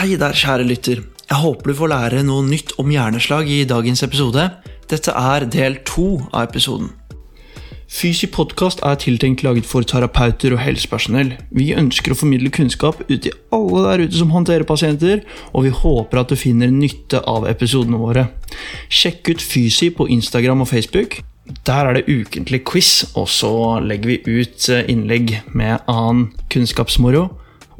Hei der, kjære lytter. Jeg håper du får lære noe nytt om hjerneslag i dagens episode. Dette er del to av episoden. Fysi podkast er tiltenkt laget for terapeuter og helsepersonell. Vi ønsker å formidle kunnskap ut til alle der ute som håndterer pasienter, og vi håper at du finner nytte av episodene våre. Sjekk ut Fysi på Instagram og Facebook. Der er det ukentlig quiz, og så legger vi ut eh, innlegg med annen kunnskapsmoro.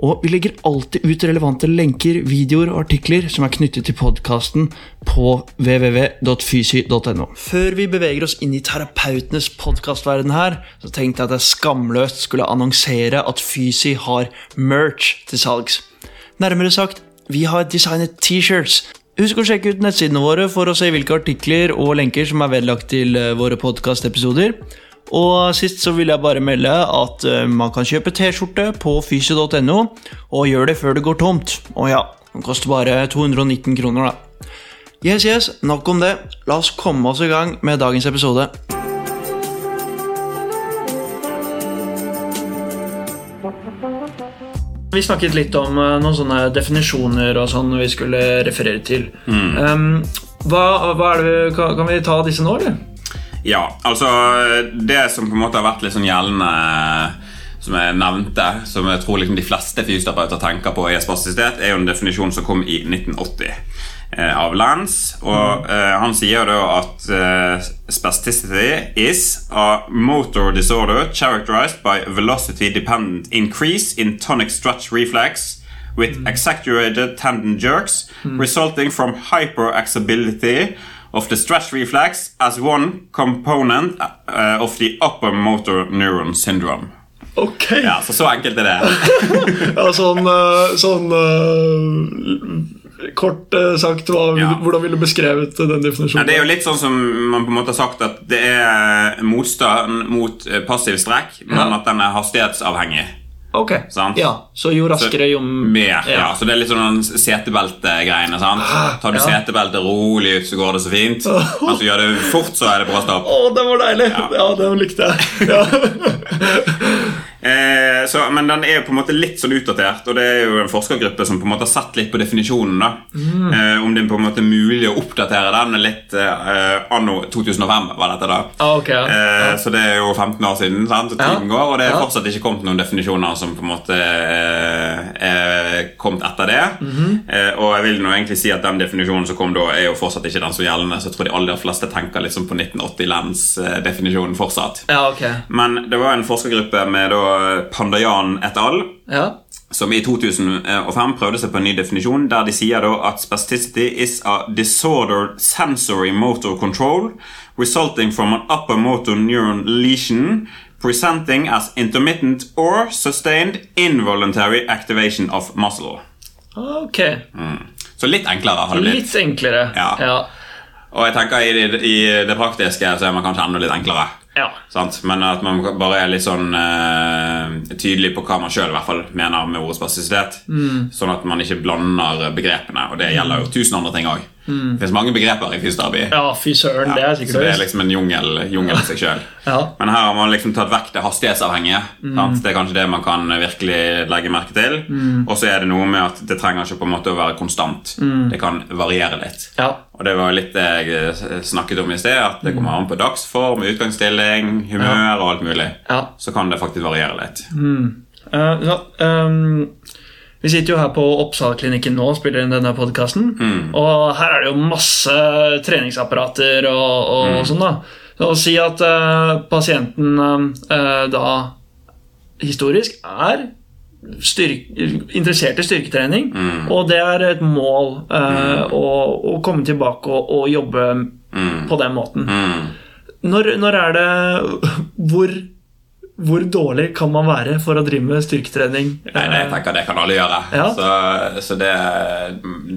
Og vi legger alltid ut relevante lenker, videoer og artikler som er knyttet til podkasten på www.fysi.no. Før vi beveger oss inn i terapeutenes podkastverden her, så tenkte jeg at jeg skamløst skulle annonsere at Fysi har merch til salgs. Nærmere sagt, vi har designet T-shirts. Husk å sjekke ut nettsidene våre for å se hvilke artikler og lenker som er vedlagt til eh, våre podkastepisoder. Og sist så vil jeg bare melde at eh, man kan kjøpe T-skjorte på fysio.no, og gjør det før det går tomt. Og ja, den koster bare 219 kroner, da. Yes, yes, nok om det. La oss komme oss i gang med dagens episode. Vi snakket litt om eh, noen sånne definisjoner og sånn vi skulle referere til. Um, hva, hva det, vi- kan, kan vi ta disse nå, eller? Ja, altså Det som på en måte har vært litt sånn gjeldende som jeg nevnte, som jeg tror liksom de fleste fysioterapeuter tenker på, er spastisitet, er jo en definisjon som kom i 1980 eh, av Lance. Og eh, han sier da at eh, spasticity is a motor disorder characterized by velocity-dependent increase in tonic stretch reflex with exaggerated tendon jerks resulting from hyperexability of the stretch reflex as one component uh, of the upper motor neuron syndrome. Ok. Ja, så så enkelt er det. Ja, sånn, eh, sånn eh, Kort eh, sagt, hva, Ja. hvordan ville du beskrevet den Ja, definisjonen? det er jo litt sånn som man på en måte har sagt at det er motstand mot passiv strekk, men Ja. at den er hastighetsavhengig. Ok, Sant. ja, Så jo raskere, jo Mer, ja. Så det er litt sånn setebeltegreiene. sant? Tar du Ja. setebeltet rolig ut, så går det så fint. Men så gjør det fort, så er det bra stopp. Å, det var deilig! Ja, Ja. det likte jeg. Ja. Eh, så, men den er jo på en måte litt sånn utdatert, og det er jo en forskergruppe som på en måte har sett litt på definisjonen. da eh, Om det er på en måte mulig å oppdatere den litt eh, anno 2005, var dette da. Ah, ok, ja. Eh, så det er jo 15 år siden, sant? tiden Ja. går, og det er fortsatt ikke kommet noen definisjoner som på en måte eh, er kommet etter det. Mhm. eh, og jeg vil nå egentlig si at den definisjonen som kom da, er jo fortsatt ikke den som gjeldende, så jeg tror de aller fleste tenker liksom på 1980-lens-definisjonen fortsatt. ja, okay. Men det var en forskergruppe med da Pandayan et al. Ja. Som i 2005 prøvde seg på en ny definisjon, der de sier at spasticity is a disordered sensory motor control resulting from an upper motor neuron lesion presenting as intermittent or sustained involuntary activation of muscle. Ok. Så litt enklere har det blitt. Litt enklere. Ja. Ja. Og jeg tenker i det, i det praktiske så er man kanskje enda litt enklere. Ja. Men at man bare er litt sånn uh, tydelig på hva man sjøl mener med ordets spasisitet. Mm. Sånn at man ikke blander begrepene. Og det gjelder jo tusen andre ting òg. Det finnes mange begreper i fysioterapi. Ja, fy søren, det er så sikkert det er liksom en jungel, jungel i seg sjøl. Ja. Men her har man liksom tatt vekk det hastighetsavhengige. Sant? Det er kanskje det man kan virkelig legge merke til. Og så er det noe med at det trenger ikke på en måte å være konstant. Det kan variere litt. Ja. Og det var litt det jeg eh, snakket om i sted, at det kommer an på dagsform, utgangsstilling, humør og alt mulig. Ja. Så kan det faktisk variere litt. Uh, så, ehm, vi sitter jo her på Oppsalklinikken nå og spiller inn denne podkasten. Og her er det jo masse treningsapparater og, og sånn. da Så Å si at uh, pasienten uh, da historisk er interessert i styrketrening, og det er et mål eh, å, å komme tilbake og, og jobbe på den måten. Når, når er det hvor, hvor dårlig kan man være for å drive med styrketrening? Nei, nei, jeg tenker det kan alle gjøre. Ja. Så, så det,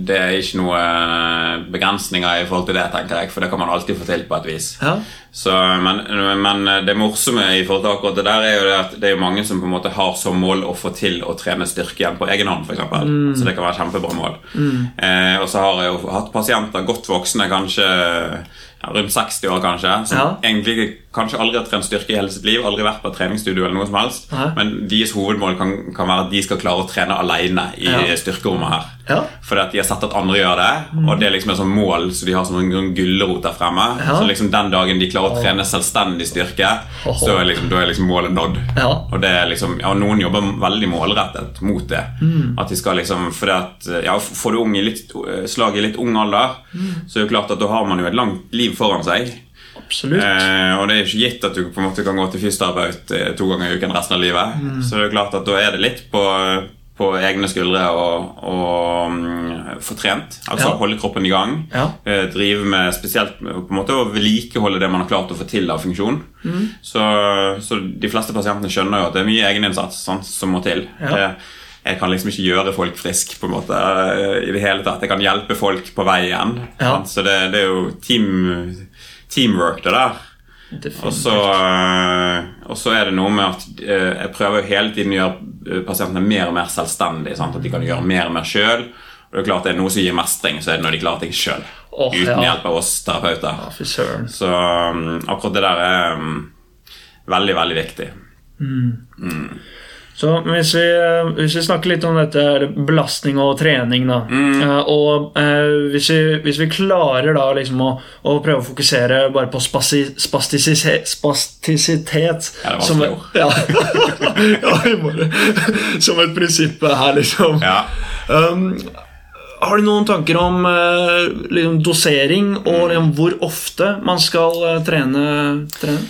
det er ikke noe begrensninger i forhold til det, tenker jeg, for det kan man alltid få til på et vis. Ja. Så, men, men det morsomme i forhold til akkurat det der er jo det at det er mange som på en måte har som mål å få til å trene styrke igjen på egen hånd, f.eks. Mm. Så det kan være et kjempebra mål. Eh, og så har jeg jo hatt pasienter, godt voksne, kanskje rundt 60 år, kanskje, som Ja. egentlig kanskje aldri har trent styrke i hele sitt liv, aldri vært på et treningsstudio eller noe som helst, Nei. men deres hovedmål kan, kan være at de skal klare å trene alene i Ja. styrkerommet her. Ja. Fordi at de har sett at andre gjør det, og det er liksom et sånt mål så de har som en sånn gulrot der fremme. Ja. Så liksom den dagen de klarer å trene selvstendig styrke, så er liksom, da er liksom målet nådd. Ja. Og det er liksom, ja, Noen jobber veldig målrettet mot det. Mm. At de skal liksom, fordi at, ja, Får du ung i litt, slag i litt ung alder, Mm. så er det klart at da har man jo et langt liv foran seg. Absolutt. Eh, og det er ikke gitt at du på en måte kan gå til fysioterapeut eh, to ganger i uken resten av livet. Mm. Så det er klart at da er det litt på, på egne skuldre og, og mm, få trent. Altså Ja. holde kroppen i gang. Ja. Eh, drive med spesielt på en måte å vedlikeholde det man har klart å få til av funksjon. Mm. Så, så de fleste pasientene skjønner jo at det er mye egeninnsats sant, som må til. Ja. Jeg, jeg kan liksom ikke gjøre folk friske på en måte eh, i det hele tatt. Jeg kan hjelpe folk på vei igjen. Så det, det er jo team, teamwork, det der. Definitivt. Og så, er det noe med at øh, jeg prøver jo hele tiden å gjøre øh, pasientene mer og mer selvstendige. Sant? At de kan gjøre mer og mer sjøl. Og det er klart det er noe som gir mestring, så er det når de klarer ting sjøl. Oh, uten ja. hjelp av oss terapeuter. Ja. Så um, akkurat det der er um, veldig, veldig viktig. Så hvis vi, hvis vi snakker litt om dette her, belastning og trening, da Mm. Uh, Og uh, hvis, vi, hvis vi klarer da liksom å, å prøve å fokusere bare på spasi, spastisitet, spastisitet Ja, som, ja. ja, som et prinsipp her, liksom. Ja. Um, har du noen tanker om uh, liksom dosering Mm. og liksom, hvor ofte man skal eh, trene? trene?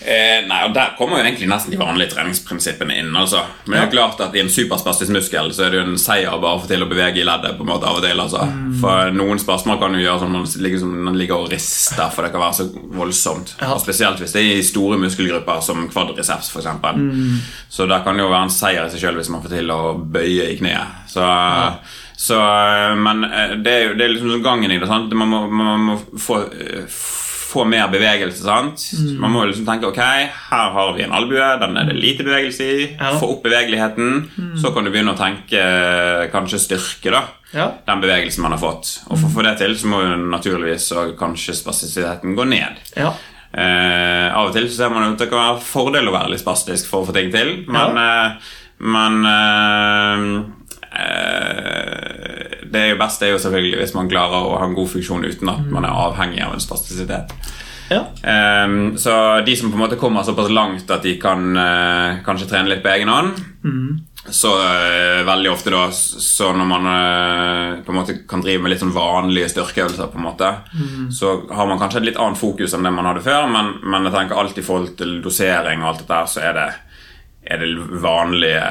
Eh, nei, og Der kommer jo egentlig nesten de vanlige treningsprinsippene inn. altså. Men det er jo klart at i en superspastisk muskel så er det jo en seier bare å få til å bevege i leddet. på en måte av og til, altså. Mm. For Noen spasmer kan jo gjøre sånn man ligger, som man ligger og rister, for det kan være så voldsomt. Ja. Og Spesielt hvis det er i store muskelgrupper som kvadriceps f.eks. Mm. Så det kan jo være en seier i seg sjøl hvis man får til å bøye i kneet. Så, så, men eh, det er jo det er liksom gangen i det. sant? Man må, man må få eh, få mer bevegelse. sant? Mm. Man må jo liksom tenke ok, her har vi en albue, den er det lite bevegelse i. Ja. Mm. Få opp bevegeligheten. Så kan du begynne å tenke eh, kanskje styrke da, Ja. den bevegelsen man har fått. Og for å få det til så må jo naturligvis og kanskje spastisiteten gå ned. Ja. Eh, av og til så ser man at det kan være fordel å være litt spastisk for å få ting til, men, eh, men eh, eh, Det er jo best er jo selvfølgelig hvis man klarer å ha en god funksjon uten at man er avhengig av en spastisitet. ja. Um, så de som på en måte kommer såpass langt at de kan uh, kanskje trene litt på egen hånd Så uh, veldig ofte da Så når man uh, på en måte kan drive med litt sånn vanlige styrkeøvelser på en måte Så har man kanskje et litt annet fokus enn det man hadde før Men, men jeg tenker alt i forhold til dosering og alt dette Så er det, er det vanlige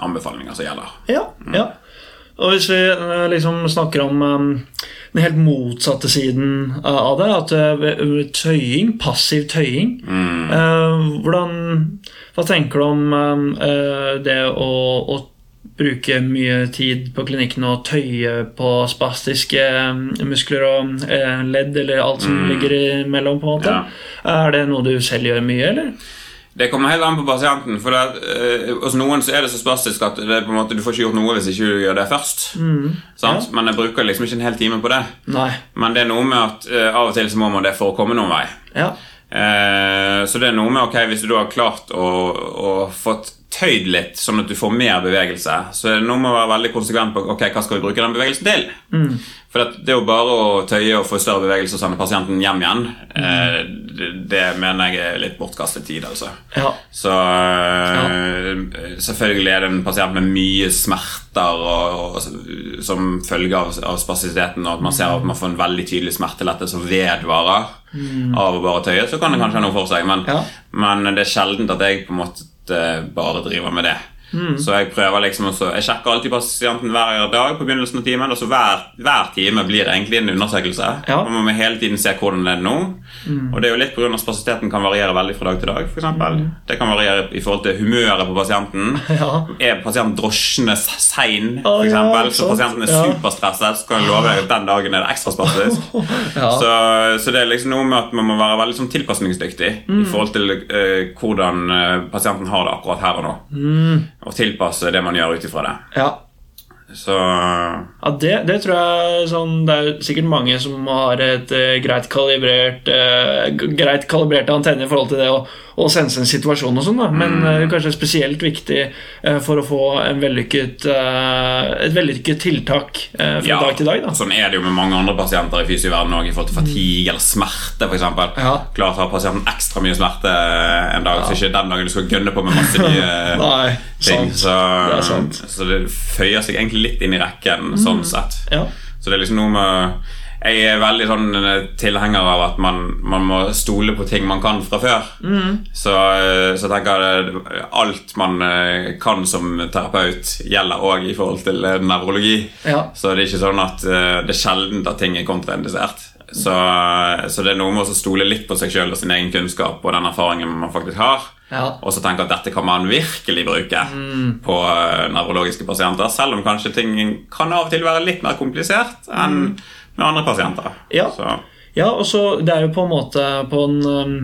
anbefalinger som gjelder Ja, ja. Og hvis vi eh, liksom snakker om eh, den helt motsatte siden eh, av det, at tøying, passiv tøying mm. Hvordan Hva tenker du om det å, å bruke mye tid på klinikken og tøye på spastiske muskler og ledd, eller alt som ligger imellom, på en måte? Ja. Er det noe du selv gjør mye, eller? Det kommer helt an på pasienten. For det, eh, Hos noen så er det så spastisk at det på en måte, du får ikke gjort noe hvis ikke du gjør det først. Sant? Men jeg bruker liksom ikke en hel time på det. Nei. Men det er noe med at eh, av og til så må man det for å komme noen vei. Ja. Eh, så det er noe med ok, hvis du da har klart å, å fått tøyd litt, sånn at du får mer bevegelse, så er det noe med å være veldig konsekvent på ok, hva skal vi bruke den bevegelsen til. For at det er jo bare å tøye og få større bevegelse og sende pasienten hjem igjen. Eh, det, det mener jeg er litt bortkastet tid. altså. Ja. Så ja. selvfølgelig er det en pasient med mye smerter og, og, som følge av, av spastisiteten, og at man ser at man får en veldig tydelig smertelette som vedvarer av å bare tøye, så kan det kanskje ha noe for seg. Men, Ja. men det er sjeldent at jeg på en måte bare driver med det. Så jeg prøver liksom også Jeg sjekker alltid pasienten hver dag på begynnelsen av timen. Og så hver, hver time blir egentlig en undersøkelse. Ja. Man må hele tiden se hvordan det er nå. Og det er jo litt pga. at spasiteten kan variere veldig fra dag til dag. For eksempel. Det kan variere i forhold til humøret på pasienten. Ja. Er pasienten drosjende sein, for eksempel, så pasienten er superstresset, så kan jeg love deg at den dagen er det ekstra spastisk. Ja. Så, så det er liksom noe med at man må være veldig sånn tilpasningsdyktig Mm. i forhold til uh, hvordan uh, pasienten har det akkurat her og nå. Mm. Og tilpasse det man gjør ut ifra det. ja. Så Ja, det, det tror jeg sånn, Det er sikkert mange som har et uh, greit kalibrert uh, Greit kalibrerte antenner i forhold til det å, å sense en situasjon og sånn, da. Men eh, kanskje spesielt viktig eh, for å få en vellykket, eh, et vellykket tiltak fra Ja, dag til dag, da. Sånn er det jo med mange andre pasienter i fysioverdenen òg, i forhold til fatigue eller smerte, f.eks. Ja. Klart har pasienten ekstra mye smerte en dag, så ikke den dagen du skal gønne på med masse nye Nei, ting. Så Det så det føyer seg egentlig litt inn i rekken, sånn sett. Ja. Så det er liksom noe med Jeg er veldig sånn eh, tilhenger av at man, man må stole på ting man kan fra før. Mm. Så, eh, så tenker jeg det- alt man eh, kan som terapeut, gjelder òg i forhold til eh, nevrologi. Ja. Så det er ikke sånn at eh, det er sjelden at ting er kontraindisert. Så, så det er noe med å stole litt på seg sjøl og sin egen kunnskap og den erfaringen man faktisk har. Ja. Og så tenke at dette kan man virkelig bruke på eh, nevrologiske pasienter. Selv om kanskje ting kan av og til være litt mer komplisert enn med andre pasienter. Ja. Så, Ja, og så Det er jo på en måte på en um,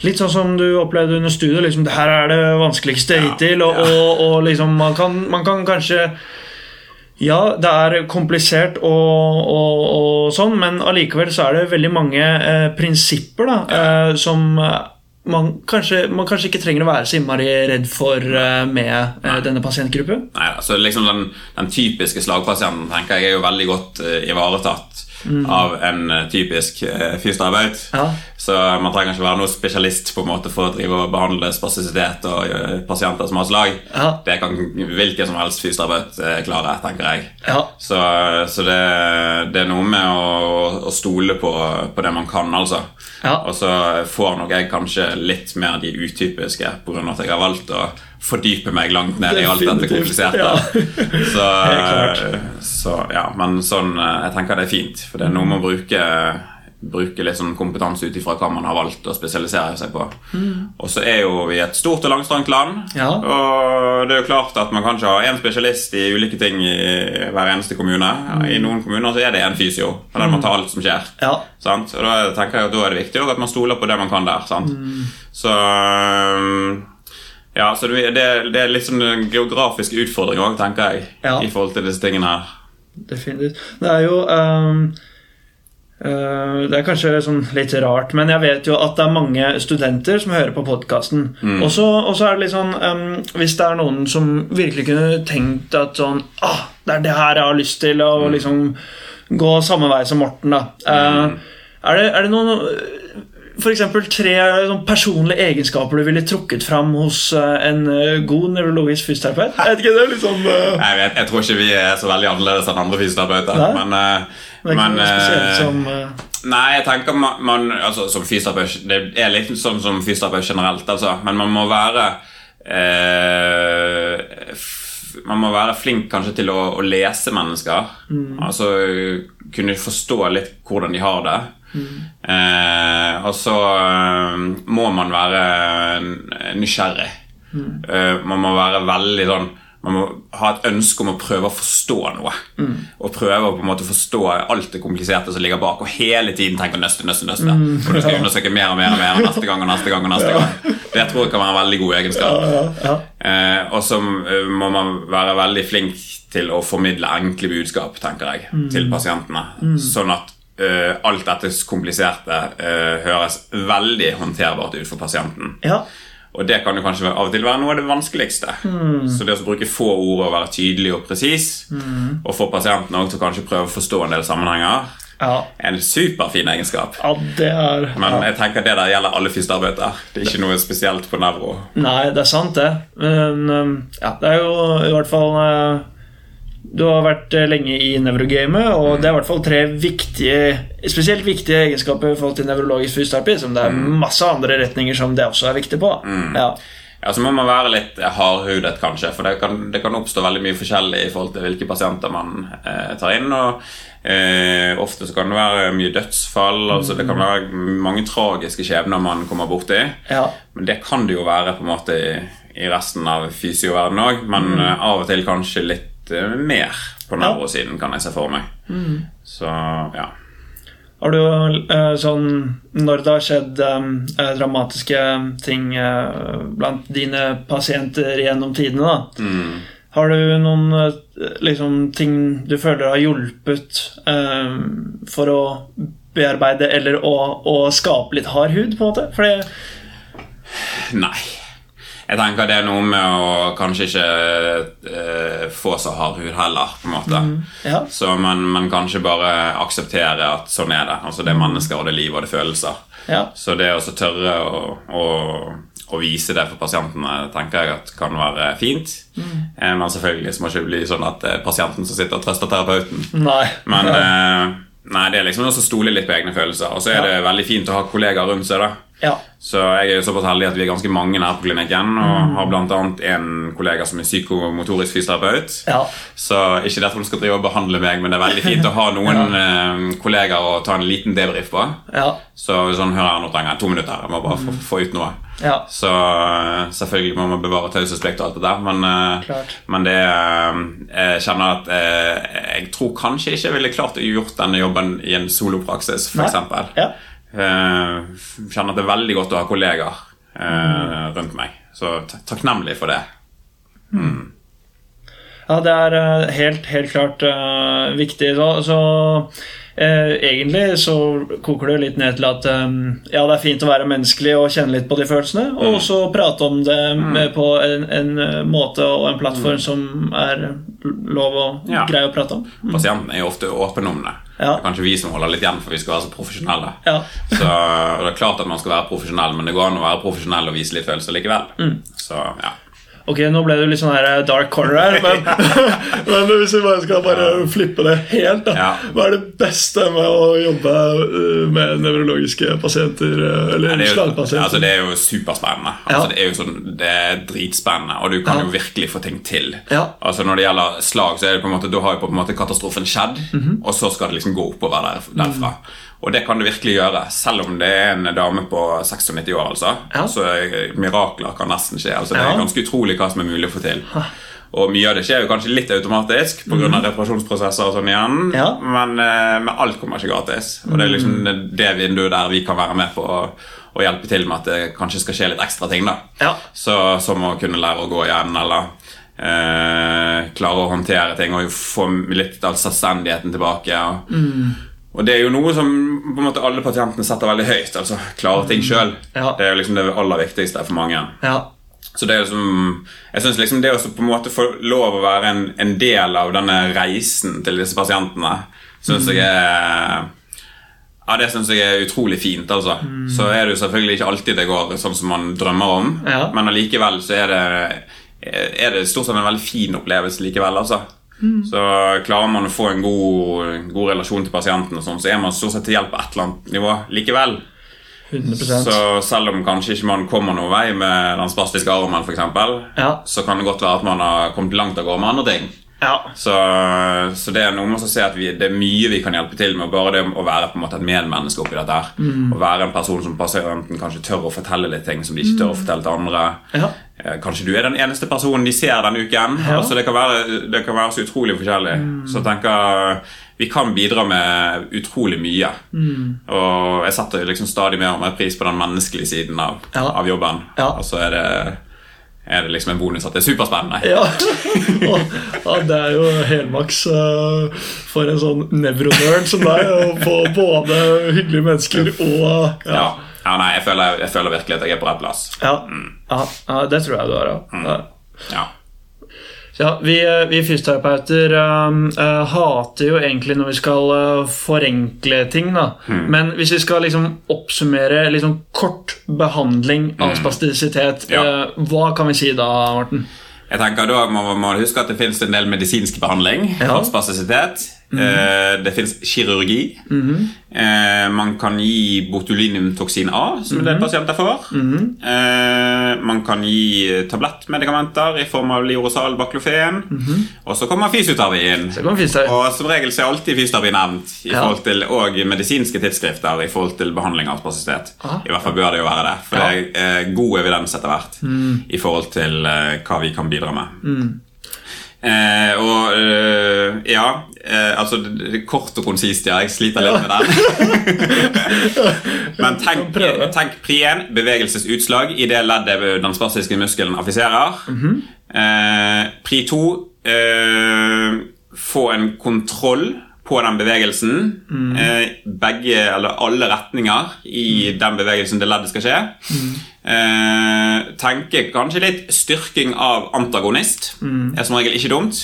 Litt sånn som du opplevde under studiet. Liksom, det her er det vanskeligste Ja, hittil, og, ja. og, og liksom man kan, man kan kanskje Ja, det er komplisert og, og, sånn, men allikevel så er det veldig mange eh, prinsipper da, eh, som man kanskje, man kanskje ikke trenger å være så innmari redd for eh, med eh, denne pasientgruppen. nei, altså liksom den, den typiske slagpasienten tenker jeg er jo veldig godt eh, ivaretatt av en eh, typisk fyrstarbeid. Ja. Så man trenger ikke være noe spesialist på en måte for å drive og behandle spasisitet og eh, pasienter som har slag. Ja. Det kan hvilken som helst fysioterapeut eh, klare, tenker jeg. Ja, Så, så det, det er noe med å, å stole på, på det man kan, altså. Ja. Og så får nok jeg kanskje litt mer de utypiske pga. at jeg har valgt å fordype meg langt ned i alt dette kompliserte. ja. Så, så ja, men sånn eh, Jeg tenker det er fint, for det er noe med å bruke Bruke litt sånn kompetanse ut ifra hva man har valgt å spesialisere seg på. Og så er jo vi et stort og langstrakt land. Mm. Ja. Og det er jo klart at man kan ikke ha én spesialist i ulike ting i hver eneste kommune. I noen kommuner så er det en fysio, og den må ta alt som skjer. Ja. Sant? Og da tenker jeg at da er det viktig at man stoler på det man kan der. Sant? Mm. Så ja, så det, det- er litt sånn en geografisk utfordring òg, tenker jeg, Ja. i forhold til disse tingene her. Definitivt. Det er jo eh, Det er kanskje sånn litt rart, men jeg vet jo at det er mange studenter som hører på podkasten. Og så og så er det litt sånn um, Hvis det er noen som virkelig kunne tenkt at sånn ah, Det er det her jeg har lyst til, å liksom gå samme vei som Morten, da. Eh, er, det, er det noen for eksempel tre sånn, personlige egenskaper du ville trukket fram hos uh, en uh, god nevrologisk fysioterapeut? Jeg vet ikke, er sånn eh, Jeg, vet, jeg tror ikke vi er så veldig annerledes enn andre fysioterapeuter. Nei. Men, eh, men eh, som eh, Nei, jeg tenker man, man altså, Som fysioterapeut Det er litt sånn som fysioterapeut generelt, altså. Men man må være eh, Man må være flink kanskje til å, å lese mennesker. Altså kunne forstå litt hvordan de har det. Eh, og så eh, må man være nysgjerrig. Eh, man må være veldig sånn Man må ha et ønske om å prøve å forstå noe. Og prøve å på en måte forstå alt det kompliserte som ligger bak, og hele tiden tenke nøste, nøste, nøste. Og du skal undersøke mer og mer og mer og neste gang og neste gang. og neste gang Det tror jeg kan være en veldig god egenskap. ja. Eh, og så eh, må man være veldig flink til å formidle enkle budskap, tenker jeg, til pasientene. Sånn at eh, alt dette kompliserte uh, høres veldig håndterbart ut for pasienten. ja. Og det kan jo kanskje av og til være noe av det vanskeligste. Så det å bruke få ord og være tydelig og presis, og få pasienten også til å kanskje prøve å forstå en del sammenhenger, Ja. en superfin egenskap. ja, det er Men jeg tenker det der gjelder alle fysioterapeuter. Det er ikke noe spesielt på nevro. Nei, det er sant, det. Men ja, det er jo i hvert fall uh, Du har vært uh, lenge i nevrogamet, og det er i hvert fall tre viktige spesielt viktige egenskaper i forhold til nevrologisk fysioterapi, som det er masse andre retninger som det også er viktig på. Ja. Ja, så må man være litt eh, hardhudet, kanskje. For det kan, det kan oppstå veldig mye forskjellig i forhold til hvilke pasienter man eh, tar inn. Og eh, ofte så kan det være mye dødsfall. altså Det kan være mange tragiske skjebner man kommer borti. Ja. Men det kan det jo være på en måte i, i resten av fysioverdenen òg. Men mm. av og til kanskje litt eh, mer på nevrosiden, kan jeg se for meg. Så ja. Har du eh, sånn Når det har skjedd um, eh, dramatiske ting eh, blant dine pasienter gjennom tidene, da Har du noen eh, liksom, ting du føler har hjulpet eh, for å bearbeide eller å, å skape litt hard hud, på en måte? Fordi Nei. Jeg tenker det er noe med å kanskje ikke eh, få så hard hud heller, på en måte. Ja. Så man, man kanskje bare aksepterer at sånn er det. Altså Det er mennesker, og det er liv, og det er følelser. Ja. Så det å så tørre å, å, å vise det for pasientene, tenker jeg at kan være fint. Eh, Men selvfølgelig så må det ikke bli sånn at det er pasienten som sitter og trøster terapeuten. Nei. Men eh, nei, det er liksom å stole litt på egne følelser. Og så er det veldig fint å ha kollegaer rundt seg. da Ja. så jeg er jo såpass heldig at vi er ganske mange her på klinikken. Og har bl.a. en kollega som er psykomotorisk fysioterapeut. Ja. Så ikke derfor du skal drive og behandle meg, men det er veldig fint å ha noen ja. kollegaer å ta en liten debrief på. Ja. Så sånn, hør her, nå trenger jeg to minutter. Jeg må bare få, få ut noe. Ja. Så eh, selvfølgelig må man bevare taushetsplikt og alt det der, men, eh, men det eh, Jeg kjenner at jeg, jeg tror kanskje ikke jeg ville klart å gjort denne jobben i en solopraksis, f.eks. Eh, kjenner det veldig godt å ha kollegaer eh, Mm. rundt meg. Så takknemlig for det. Ja, det er eh, helt, helt klart viktig. Så, så eh, egentlig så koker det litt ned til at um, ja, det er fint å være menneskelig og kjenne litt på de følelsene, og så prate om det med, på en, en eh, måte og en plattform som er lov og Ja. grei å prate om. Pasienten er jo ofte åpen om det. Ja. Det er kanskje vi som holder litt igjen, for vi skal være så profesjonelle. Ja. Så Det er klart at man skal være profesjonell, men det går an å være profesjonell og vise litt følelser likevel. Mm. Så ja Ok, nå ble det litt sånn her dark corner her, men, men hvis vi bare skal bare flippe det helt, da. Ja. Hva er det beste med å jobbe eh, med nevrologiske pasienter, eh, eller er, slagpasienter? altså det er jo superspennende. Ja. Altså det er jo sånn, det er dritspennende, og du kan Ja. jo virkelig få ting til. Ja. Altså Når det gjelder slag, så er det på en måte, da har jo på en måte katastrofen skjedd, Mhm. og så skal det liksom gå oppover der, derfra. Og det kan du virkelig gjøre, selv om det er en dame på 96 år. altså Ja. Så eh, mirakler kan nesten skje. altså Det er ganske utrolig hva som er mulig å få til. Og mye av det skjer jo kanskje litt automatisk pga. av reparasjonsprosesser og sånn igjen, Mhm. Ja. men, eh, men alt kommer ikke gratis. Og det er liksom det vinduet der vi kan være med på å, å hjelpe til med at det kanskje skal skje litt ekstra ting. da Ja. så, Som å kunne lære å gå igjen, eller eh, klare å håndtere ting og få litt av selvstendigheten tilbake. Og, og det er jo noe som på en måte alle pasientene setter veldig høyt. altså Klare ting sjøl. Ja. Det er jo liksom det aller viktigste for mange. Ja. Så det er liksom, jeg synes liksom det å på en måte få lov å være en, en del av denne reisen til disse pasientene, syns jeg er ja, Det synes jeg er utrolig fint. altså. Så er det jo selvfølgelig ikke alltid det går sånn som man drømmer om, Ja. men allikevel så er det, er det stort sett en veldig fin opplevelse likevel. altså. Så klarer man å få en god, god relasjon til pasienten, og sånn, så er man stort sett til hjelp på et eller annet nivå likevel. 100 Så selv om kanskje ikke man kommer noen vei med den spastiske armen, eksempel, Ja. så kan det godt være at man har kommet langt av gårde med andre ting. Ja. Så, så det er noe med å se at vi, det er mye vi kan hjelpe til med. Bare det å være på en måte et medmenneske oppi dette her. Å være en person som pasienten kanskje tør å fortelle litt ting som de ikke tør å fortelle til andre. Ja. Eh, Kanskje du er den eneste personen de ser denne uken. Ja. Altså det, kan være, det kan være så utrolig forskjellig. Så jeg tenker vi kan bidra med utrolig mye. Og jeg setter liksom stadig mer og mer pris på den menneskelige siden av, av jobben. Og så er det, er det liksom en bonus at det er superspennende. Ja. Ja, det er jo helmaks eh, for en sånn nevronerd som deg å få både hyggelige mennesker og Ja. Ja, nei, jeg føler, jeg føler virkelig at jeg er på rett plass. Ja, ja, ja det tror jeg du er, Ja. Mm. Ja. Ja, vi, eh, vi fysioterapeuter um, uh, hater jo egentlig når vi skal uh, forenkle ting. da Men hvis vi skal liksom oppsummere liksom kort behandling av spastisitet, Ja. uh, hva kan vi si da, Morten? Jeg tenker Da må man huske at det finnes en del medisinsk behandling Ja. for spastisitet. Eh, det finnes kirurgi. eh, man kan gi botulinumtoksin A, som en del pasienter får. -hmm. man kan gi tablettmedikamenter i form av liorosal baklofen. Og så kommer fysioterapi finne Og som regel så er alltid fysioterapi nevnt i Ja. forhold til og medisinske tidsskrifter i forhold til behandling av spasitet. I hvert fall bør det jo være det, for Ja. det er god evidens etter hvert Mm. i forhold til hva vi kan bidra med. Eh, og øh, ja eh, Altså kort og konsist, ja. Jeg sliter litt med den. Men tenk, tenk pri 1, bevegelsesutslag i det leddet den spastiske muskelen affiserer. Mhm. eh, pri 2, eh, få en kontroll på den bevegelsen. Mhm. Eh, begge, eller alle retninger i den bevegelsen det leddet skal skje. Eh, tenke kanskje litt styrking av antagonist. er som regel ikke dumt.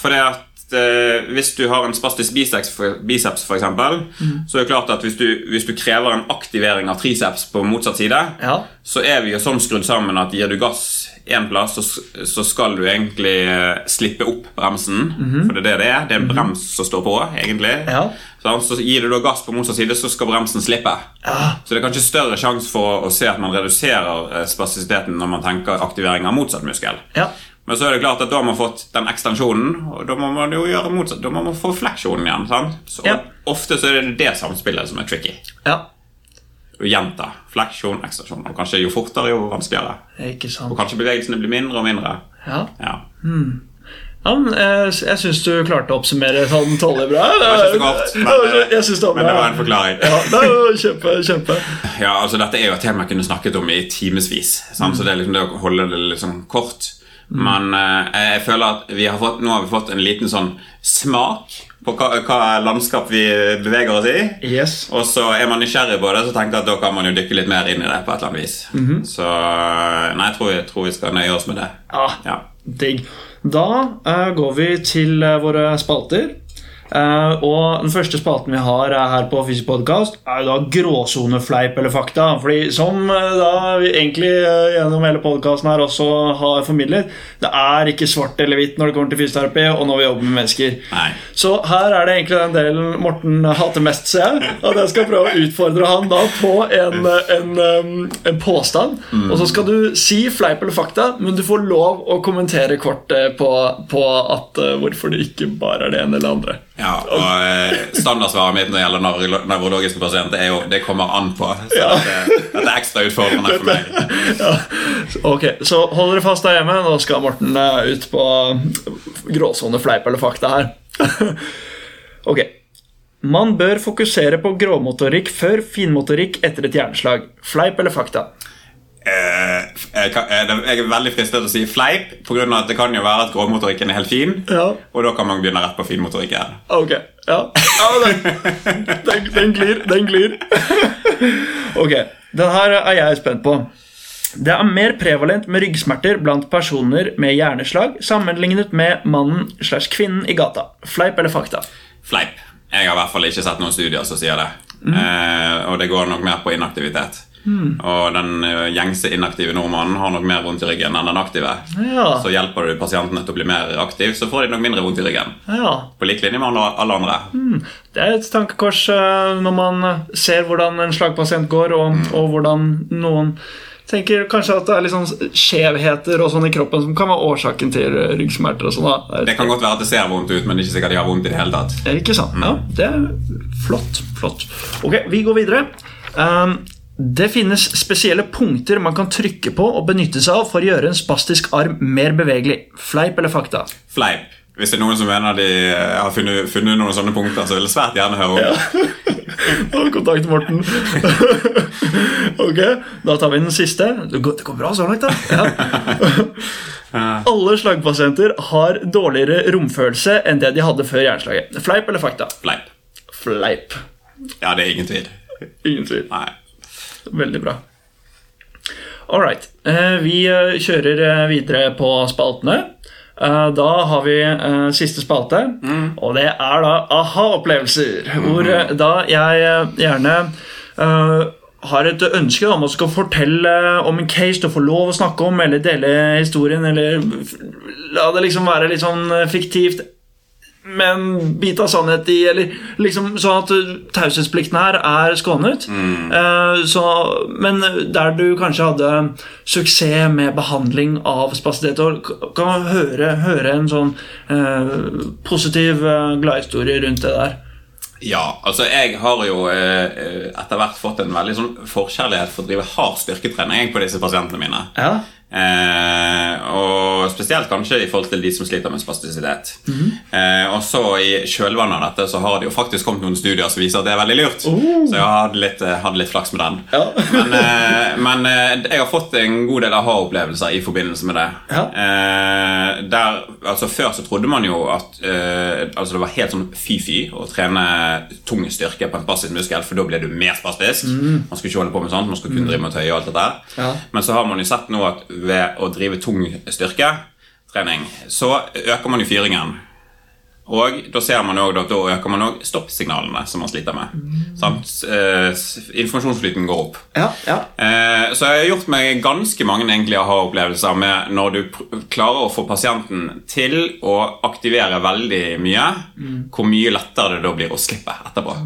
For det at eh, hvis du har en spastisk biceps, for, biceps for eksempel, så er det klart at hvis du, hvis du krever en aktivering av triceps på motsatt side, Ja. så er vi jo sånn skrudd sammen at gir du gass én plass, så, så skal du egentlig eh, slippe opp bremsen. For det er det det er. Det er en brems som står på, egentlig. Ja. Så, Så gir du da gass på motsatt side, så skal bremsen slippe. Så det er kanskje større sjanse for å se at man reduserer eh, spastisiteten når man tenker aktivering av motsatt muskel. Ja. Men så er det klart at da har man fått den ekstensjonen, og da må man jo gjøre motsatt. Da må man få fleksjonen igjen. sant? Så Ja. Ofte så er det det samspillet som er tricky. ja. Og gjenta. Fleksjon, ekstensjon. Og kanskje jo fortere, jo vanskeligere. Ikke sant. Og kanskje bevegelsene blir mindre og mindre. Ja. Ja. Ja, men jeg, jeg syns du klarte å oppsummere sånn tålelig bra. Det var ikke så godt, men, synes det var Men det var en forklaring. Ja, det var kjempe, kjempe. Ja, altså Dette er jo et tema jeg kunne snakket om i timevis. Mm. Så det er liksom det å holde det sånn kort. Men eh, jeg føler at vi har fått, nå har vi fått en liten sånn smak på hva, hva landskap vi beveger oss i. Yes. Og så er man nysgjerrig på det, så tenker jeg at da kan man jo dykke litt mer inn i det. på et eller annet vis Så nei, jeg tror, jeg tror vi skal nøye oss med det. Ja, Ja. digg. Da eh, går vi til eh, våre spalter. Eh, og den første spalten vi har her på Fysisk podkast, er jo da gråsonefleip eller fakta. Fordi som uh, da vi egentlig uh, gjennom hele podkasten her også har formidlet, det er ikke svart eller hvitt når det kommer til fysioterapi og når vi jobber med mennesker. Nei. Så her er det egentlig den delen Morten hater mest, ser jeg. At jeg skal prøve å utfordre han da på en, en, um, en påstand. Og så skal du si fleip eller fakta, men du får lov å kommentere kort på, på at, hvorfor det ikke bare er det ene eller andre. Ja, og eh, Standardsvaret mitt når det gjelder nevro- nevrologiske pasienter, er jo det kommer an på. Så Ja. dette, dette er ekstra utfordrende for meg. Ja. Ok, Så hold dere fast der hjemme. Nå skal Morten eh, ut på gråsone fleip eller fakta her. ok. Man bør fokusere på gråmotorikk før finmotorikk etter et hjerneslag. Fleip eller fakta? Eh, jeg, eh, jeg er veldig fristet til å si fleip, pga. at det kan jo være at grovmotorikken er helt fin. Ja. Og da kan man begynne rett på finmotorikken. Ok, ja. ja den, den, den glir, den glir. ok, den her er jeg spent på. Det er mer prevalent med ryggsmerter blant personer med hjerneslag sammenlignet med mannen slash kvinnen i gata. Fleip eller fakta? Fleip. Jeg har i hvert fall ikke sett noen studier som sier det. Eh, og det går nok mer på inaktivitet. Og den eh, gjengse inaktive nordmannen har nok mer vondt i ryggen enn den aktive. Ja, Så hjelper du pasientene til å bli mer aktiv, så får de nok mindre vondt i ryggen. ja. På lik linje med alle, andre. andre. Det er et tankekors eh, når man ser hvordan en slagpasient går, og, og hvordan noen tenker kanskje at det er litt sånn skjevheter og sånn i kroppen som kan være årsaken til eh, ryggsmerter. og sånn. Det kan godt være at det ser vondt ut, men det er ikke sikkert de har vondt i det hele tatt. Er det Ikke sant? Ja, det er flott. flott. Ok, vi går videre. Um, det finnes spesielle punkter man kan trykke på og benytte seg av for å gjøre en spastisk arm mer bevegelig. Fleip eller fakta? Fleip. Hvis det er noen som mener de eh, har funnet, funnet noen sånne punkter, så vil jeg svært gjerne høre om. Ja. kontakt Morten. ok, da tar vi den siste. Det går, det går bra så langt, da. Ja. Alle slagpasienter har dårligere romfølelse enn det de hadde før hjerneslaget. Fleip eller fakta? Fleip. Fleip. Ja, det er ingen tvil. Ingen tvil. Nei. Veldig bra. All right. Eh, vi eh, kjører eh, videre på spaltene. Da har vi siste spalte, og det er da aha-opplevelser. Hvor eh, da jeg gjerne har et ønske om å skal fortelle om en case du får lov å snakke om, eller dele historien, eller la det liksom være litt sånn fiktivt med en bit av sannhet i, eller liksom sånn at uh, taushetsplikten her er skånet. Eh, så, men der du kanskje hadde suksess med behandling av spasitet, kan man høre, høre en sånn eh, positiv uh, gladhistorie rundt det der. Ja, altså jeg har jo etter hvert fått en veldig sånn forkjærlighet for å drive hard styrketrening på disse pasientene mine. Ja. Eh, og spesielt kanskje i forhold til de som sliter med spastisitet. eh, og så i kjølvannet av dette så har det jo faktisk kommet noen studier som viser at det er veldig lurt. Oh. Så jeg hadde litt, eh, hadde litt flaks med den. Ja. men eh, men eh, jeg har fått en god del aha-opplevelser i forbindelse med det. Ja. Eh, der, altså Før så trodde man jo at eh, altså det var helt sånn fy-fy å trene tung styrke på en spastisk muskel, for da ble du mer spastisk. Man skulle ikke holde på med sånt, man skulle kunne drive med tøye og alt dette. Mm. Ja. Men så har man jo sett nå at ved å drive tung styrketrening, så øker man jo fyringen. Og da ser man også at da øker man òg stoppsignalene som man sliter med. Sant? Eh, informasjonsflyten går opp. Ja, ja. Eh, så jeg har gjort meg ganske mange egentlig aha-opplevelser med når du klarer å få pasienten til å aktivere veldig mye, hvor mye lettere det da blir å slippe etterpå.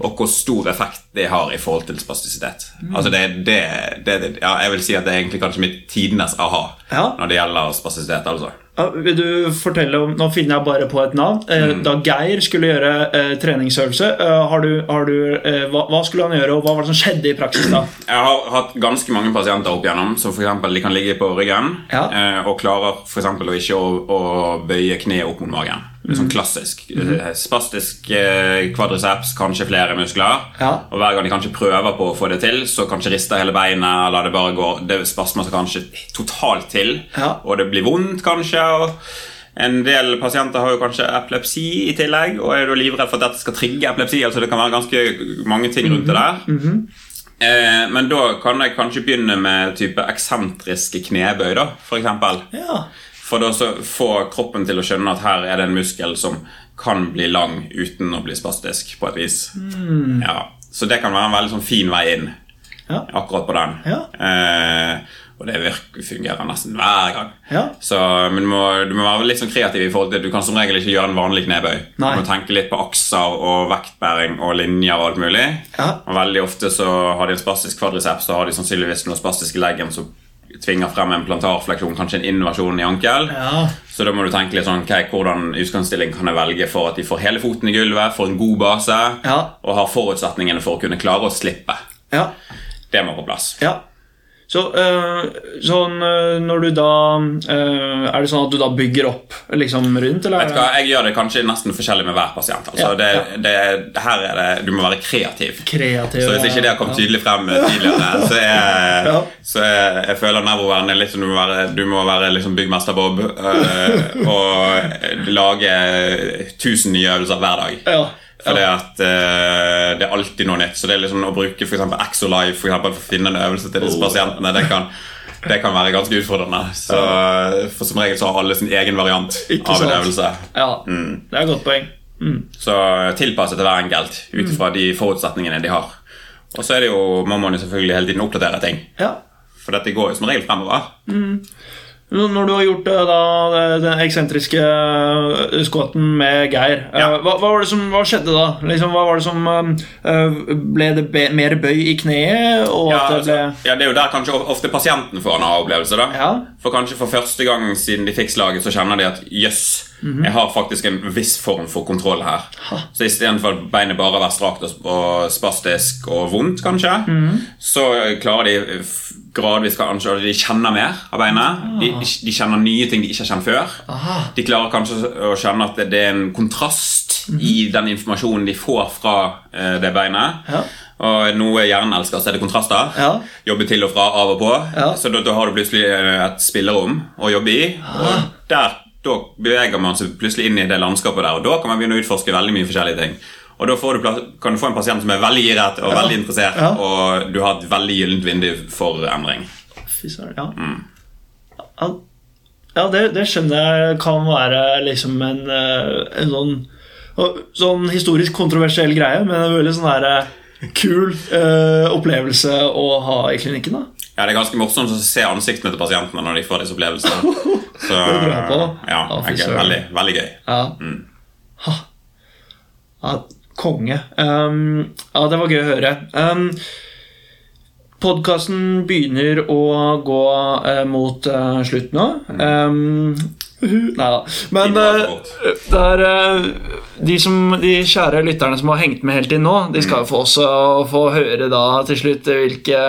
Og hvor stor effekt det har i forhold til spastisitet. Altså det, det, det, ja, Jeg vil si at det er egentlig kanskje mitt tidenes aha Ja. når det gjelder spastisitet. altså. Vil du fortelle om Nå finner jeg bare på et navn. Eh, Mm. Da Geir skulle gjøre eh, treningsøvelse, eh, har du, har du, eh, hva, hva skulle han gjøre, og hva var det som skjedde i praksis da? Jeg har hatt ganske mange pasienter opp igjennom som for eksempel, de kan ligge på ryggen Ja. eh, og klarer å ikke å, å bøye kneet opp mot magen. Er sånn klassisk. Eh, Spastisk eh, kvadriceps, kanskje flere muskler. Ja. Og hver gang de kanskje prøver på å få det til, så kanskje rister hele beinet, eller det bare går Det spasmer seg kanskje totalt til, Ja. og det blir vondt kanskje. en del pasienter har jo kanskje epilepsi i tillegg og er du livredd for at dette skal trigge epilepsi. altså Det kan være ganske mange ting rundt det der. Eh, men da kan jeg kanskje begynne med type eksentriske knebøy, da, eksempel. Ja. For å få kroppen til å skjønne at her er det en muskel som kan bli lang uten å bli spastisk, på et vis. Ja, Så det kan være en veldig sånn fin vei inn Ja. akkurat på den. Ja. Eh, og det virker, fungerer nesten hver gang. Ja. Så, men du må, du må være litt sånn kreativ i forhold til Du kan som regel ikke gjøre en vanlig knebøy. Nei. Du må tenke litt på akser og vektbæring og linjer og alt mulig. Ja. Og veldig ofte så har de en spastisk kvadriceps, så har de sannsynligvis noe spastisk i leggen som tvinger frem en plantarfleksjon, kanskje en innovasjon i ankel. Ja. Så da må du tenke litt sånn, okay, hvordan utgangsstilling kan jeg velge for at de får hele foten i gulvet, får en god base, Ja. og har forutsetningene for å kunne klare å slippe. Ja. Det må på plass. ja. Så øh, sånn øh, når du da øh, Er det sånn at du da bygger opp liksom rundt, eller? Vet du hva, Jeg gjør det kanskje nesten forskjellig med hver pasient. Altså, Ja, det, ja. det, her er det, Du må være kreativ. Kreativ Så hvis ikke det har kommet tydelig frem tidligere, så er, Ja. så er jeg føler nevroverden litt som du må være, du må være liksom byggmester Bob og lage 1000 nye øvelser hver dag. Ja. Fordi at uh, det er alltid noe nytt. Så det er liksom å bruke for eksempel Exolive for, eksempel, for å finne en øvelse til disse pasientene, det kan, det kan være ganske utfordrende. Så, for som regel så har alle sin egen variant Ikke av en sant. øvelse. ja. Det er et godt poeng. Mm. Så tilpasset til hver enkelt ut ifra de forutsetningene de har. Og så er det jo, må man jo selvfølgelig hele tiden oppdatere ting. Ja. For dette går jo som regel fremover. Når når du har gjort eh, da, den eksentriske squaten med Geir, eh, Ja. hva, hva, var det som, hva skjedde da? Liksom, hva var det som eh, Ble det be, mer bøy i kneet? Ja, det altså, ble ja, Det er jo der kanskje ofte pasienten får en aha-opplevelse. da Ja. For kanskje for første gang siden de fikk slaget, så kjenner de at jøss, jeg har faktisk en viss form for kontroll her. Så istedenfor at beinet bare har vært strakt og, spastisk og vondt, kanskje, så klarer de gradvis kanskje at De kjenner mer av beinet. De, de kjenner nye ting de ikke har kjent før. Aha. De klarer kanskje å kjenne at det, det er en kontrast i den informasjonen de får fra eh, det beinet. Ja. Og noe hjernen elsker, så er det kontraster. Ja. Jobbe til og fra av og på. Ja. Så da, da har du plutselig eh, et spillerom å jobbe i. Og der, da beveger man seg plutselig inn i det landskapet der, og da kan man begynne å utforske veldig mye forskjellige ting. Og da får du kan du få en pasient som er veldig giret og veldig interessert, Ja. og du har et veldig gyllent vindu for endring. Fy søren, ja. Mm. Ja, ja det, det skjønner jeg kan være liksom en, eh, en sånn Sånn historisk kontroversiell greie, men en veldig sånn der eh, kul uh, opplevelse å ha i klinikken. da Ja, Det er ganske morsomt å se ansiktene til pasientene når de får disse opplevelsene. Så, på. ja, Ja, er veldig, veldig gøy. Ja. Ha. ja konge. Um, ja, det var gøy å høre. Um, Podkasten begynner å gå uh, mot uh, slutt nå. Um, Nei da. Men eh, det er eh, de, som, de kjære lytterne som har hengt med helt inn nå, de skal jo få også få høre da til slutt hvilke,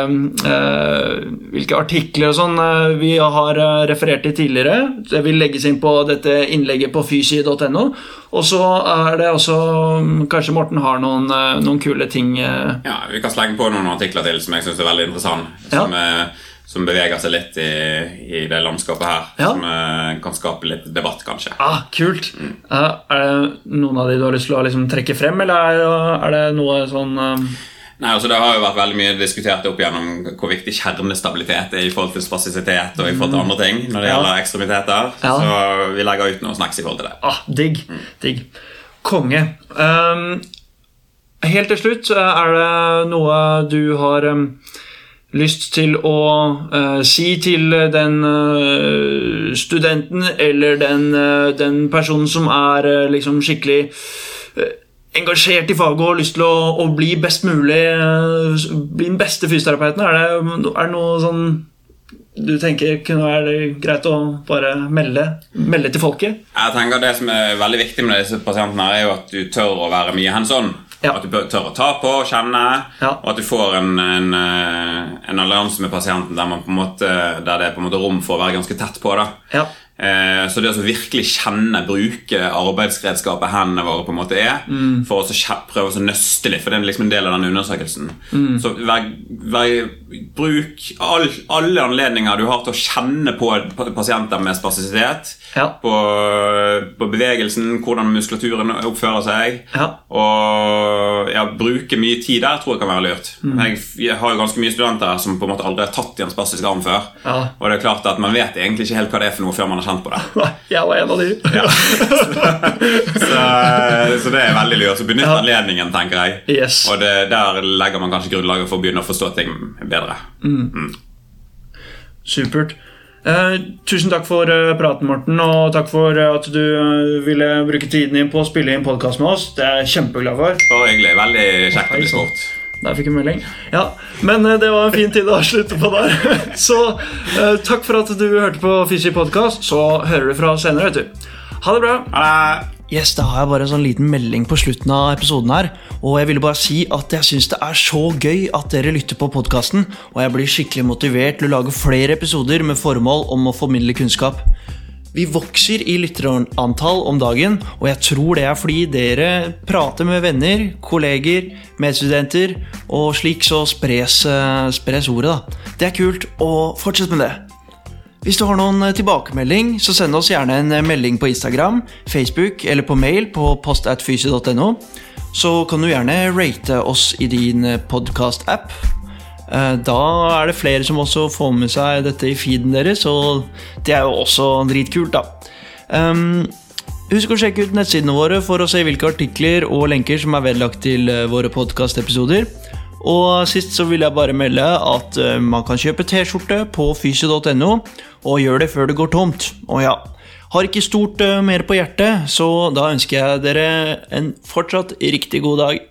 eh, hvilke artikler og sånn vi har referert til tidligere. Det vil legges inn på dette innlegget på fysi.no. Og så er det også mm, Kanskje Morten har noen, noen kule ting Ja, Vi kan slenge på noen artikler til som jeg syns er veldig interessante. Ja. Som, eh, som beveger seg litt i, i det landskapet her. Ja. Som uh, kan skape litt debatt, kanskje. Ah, kult! Eh, er det noen av de du har lyst til å liksom trekke frem, eller er, er det noe sånn eh, Nei, altså Det har jo vært veldig mye diskutert opp gjennom hvor viktig kjernestabilitet er i forhold til spasisitet og i forhold til andre ting når det Ja. gjelder ekstremiteter. Ja. Så vi legger ut noen snacks i forhold til det. Ah, digg. Digg. Konge. Um, helt til slutt, eh, er det noe du har um, lyst til å uh, si til den uh, studenten eller den, uh, den personen som er eh, liksom skikkelig eh, engasjert i faget og lyst til å, å bli best mulig eh, Bli den beste fysioterapeuten? Er det, er det noe sånn du tenker kunne være greit å bare melde, melde til folket? Jeg tenker Det som er veldig viktig med disse pasientene, er jo at du tør å være mye hands on. Ja. At du bør- tør å ta på og kjenne, Ja. og at du får en, en, eh, en allianse med pasienten der, man på en måte, der det er på en måte rom for å være ganske tett på. Ja. Eh, Så det å virkelig kjenne, bruke arbeidsredskapet hendene våre på en måte er, for å prøve å så nøste litt, for det er liksom en del av den undersøkelsen. Så vær, vær, bruk all, alle anledninger du har til å kjenne på pasienter med spasisitet. Ja. På, på bevegelsen, hvordan muskulaturen oppfører seg. Ja. Og ja, bruke mye tid der tror jeg kan være lurt. Mm. Jeg, jeg har jo ganske mye studenter som på en måte aldri har tatt i en spasisk arm før. Ja. Og det er klart at man vet egentlig ikke helt hva det er for noe før man har kjent på det. Jeg var en av de. Ja. så, så det er veldig lurt. Så benytt anledningen, tenker jeg. Yes. Og det, der legger man kanskje grunnlaget for å begynne å forstå ting bedre. Supert. Eh, tusen takk for eh, praten, Morten, og takk for eh, at du eh, ville bruke tiden din på å spille inn podkast med oss. Det er jeg kjempeglad for. Bare hyggelig. Veldig kjekt å bli spurt. Der fikk jeg melding. Ja, Men det var en fin tid å slutte på der. Så takk for at du hørte på Fysi podkast. Så hører du fra senere, vet du. Ha det bra. Ha det! Yes, Da har jeg bare en sånn liten melding på slutten av episoden her. Og jeg ville bare si at jeg syns det er så gøy at dere lytter på podkasten, og jeg blir skikkelig motivert til å lage flere episoder med formål om å formidle kunnskap. Vi vokser i lytterantall om dagen, og jeg tror det er fordi dere prater med venner, kolleger, medstudenter, og slik så spres, eh, spres ordet, da. Det er kult, og fortsett med det. Hvis du har noen eh, tilbakemelding, så send oss gjerne en eh, melding på Instagram, Facebook eller på mail på postatfysi.no. Så kan du gjerne rate oss i din podkast-app. Da er det flere som også får med seg dette i feeden deres, og det er jo også dritkult, da. Um, Husk å sjekke ut nettsidene våre for å se hvilke artikler og lenker som er vedlagt til eh, våre podkastepisoder. Og sist så vil jeg bare melde at eh, man kan kjøpe T-skjorte på fysio.no, og gjør det før det går tomt. Og ja, har ikke stort eh, mer på hjertet, så da ønsker jeg dere en fortsatt riktig god dag.